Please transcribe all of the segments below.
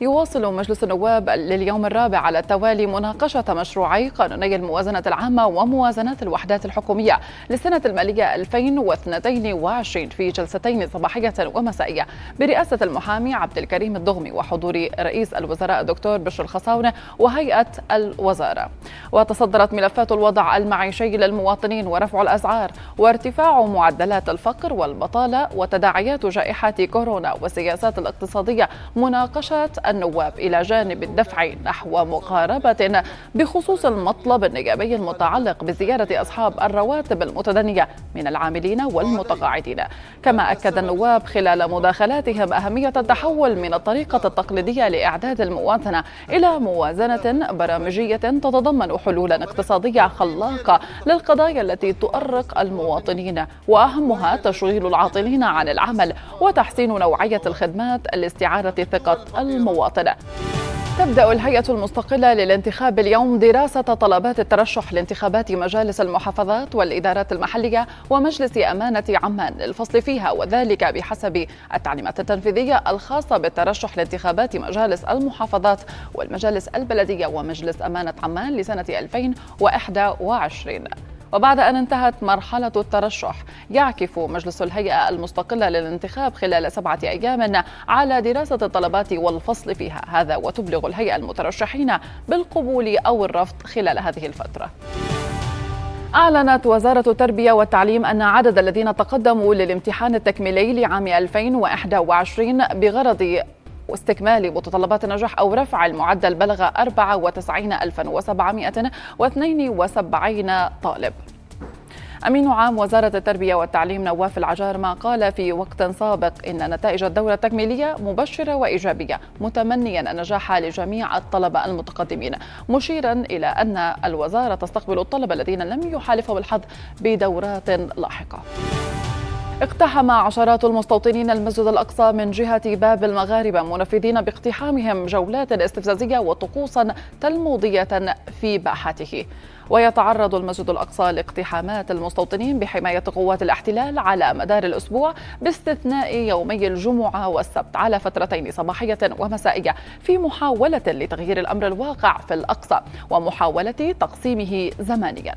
يواصل مجلس النواب لليوم الرابع على التوالي مناقشة مشروعي قانوني الموازنة العامة وموازنات الوحدات الحكومية للسنة المالية 2022 في جلستين صباحية ومسائية برئاسة المحامي عبد الكريم الضغمي وحضور رئيس الوزراء الدكتور بشر الخصاونة وهيئة الوزارة. وتصدرت ملفات الوضع المعيشي للمواطنين ورفع الأسعار وارتفاع معدلات الفقر والبطالة وتداعيات جائحة كورونا والسياسات الاقتصادية مناقشة النواب إلى جانب الدفع نحو مقاربة بخصوص المطلب النيابي المتعلق بزيادة أصحاب الرواتب المتدنية من العاملين والمتقاعدين. كما أكد النواب خلال مداخلاتهم أهمية التحول من الطريقة التقليدية لإعداد المواطنة إلى موازنة برامجية تتضمن حلولا اقتصادية خلاقة للقضايا التي تؤرق المواطنين وأهمها تشغيل العاطلين عن العمل وتحسين نوعية الخدمات لاستعادة ثقة المواطنين. المواطنة تبدأ الهيئة المستقلة للانتخاب اليوم دراسة طلبات الترشح لانتخابات مجالس المحافظات والإدارات المحلية ومجلس أمانة عمان للفصل فيها وذلك بحسب التعليمات التنفيذية الخاصة بالترشح لانتخابات مجالس المحافظات والمجالس البلدية ومجلس أمانة عمان لسنة 2021 وبعد أن انتهت مرحلة الترشح يعكف مجلس الهيئة المستقلة للانتخاب خلال سبعة أيام على دراسة الطلبات والفصل فيها. هذا وتبلغ الهيئة المترشحين بالقبول أو الرفض خلال هذه الفترة. أعلنت وزارة التربية والتعليم أن عدد الذين تقدموا للامتحان التكميلي لعام 2021 بغرض واستكمال متطلبات النجاح أو رفع المعدل بلغ 94772 طالب. أمين عام وزارة التربية والتعليم نواف العجارمة قال في وقت سابق إن نتائج الدورة التكميلية مبشرة وإيجابية متمنيا النجاح لجميع الطلبة المتقدمين. مشيرا إلى أن الوزارة تستقبل الطلبة الذين لم يحالفوا الحظ بدورات لاحقة. اقتحم عشرات المستوطنين المسجد الأقصى من جهة باب المغاربة منفذين باقتحامهم جولات استفزازية وطقوسا تلموذية في باحته. ويتعرض المسجد الأقصى لاقتحامات المستوطنين بحماية قوات الاحتلال على مدار الأسبوع باستثناء يومي الجمعة والسبت على فترتين صباحية ومسائية في محاولة لتغيير الأمر الواقع في الأقصى ومحاولة تقسيمه زمانيا.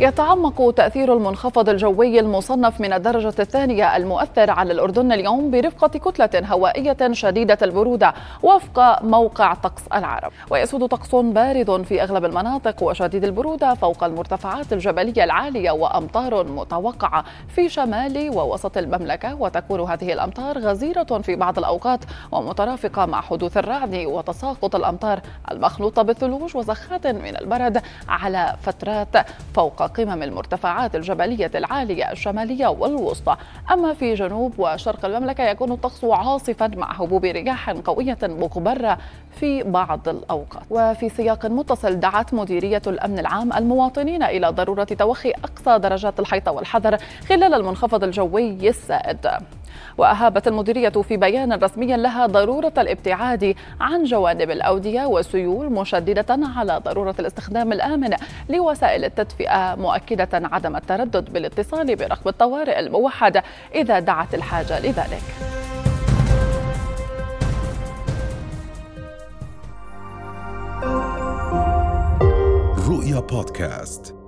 يتعمق تأثير المنخفض الجوي المصنف من الدرجة الثانية المؤثر على الأردن اليوم برفقة كتلة هوائية شديدة البرودة وفق موقع طقس العرب. ويسود طقس بارد في أغلب المناطق وشديد البرودة فوق المرتفعات الجبلية العالية وأمطار متوقعة في شمال ووسط المملكة. وتكون هذه الأمطار غزيرة في بعض الأوقات ومترافقة مع حدوث الرعد وتساقط الأمطار المخلوطة بالثلوج وزخات من البرد على فترات فوق قمم المرتفعات الجبلية العالية الشمالية والوسطى. أما في جنوب وشرق المملكة يكون الطقس عاصفا مع هبوب رياح قوية مغبرة في بعض الأوقات. وفي سياق متصل دعت مديرية الأمن العام المواطنين إلى ضرورة توخي أقصى درجات الحيطة والحذر خلال المنخفض الجوي السائد. وأهابت المديرية في بيان رسمي لها ضرورة الابتعاد عن جوانب الأودية والسيول مشددة على ضرورة الاستخدام الآمن لوسائل التدفئة مؤكدة عدم التردد بالاتصال برقم الطوارئ الموحد إذا دعت الحاجة لذلك. رؤيا بودكاست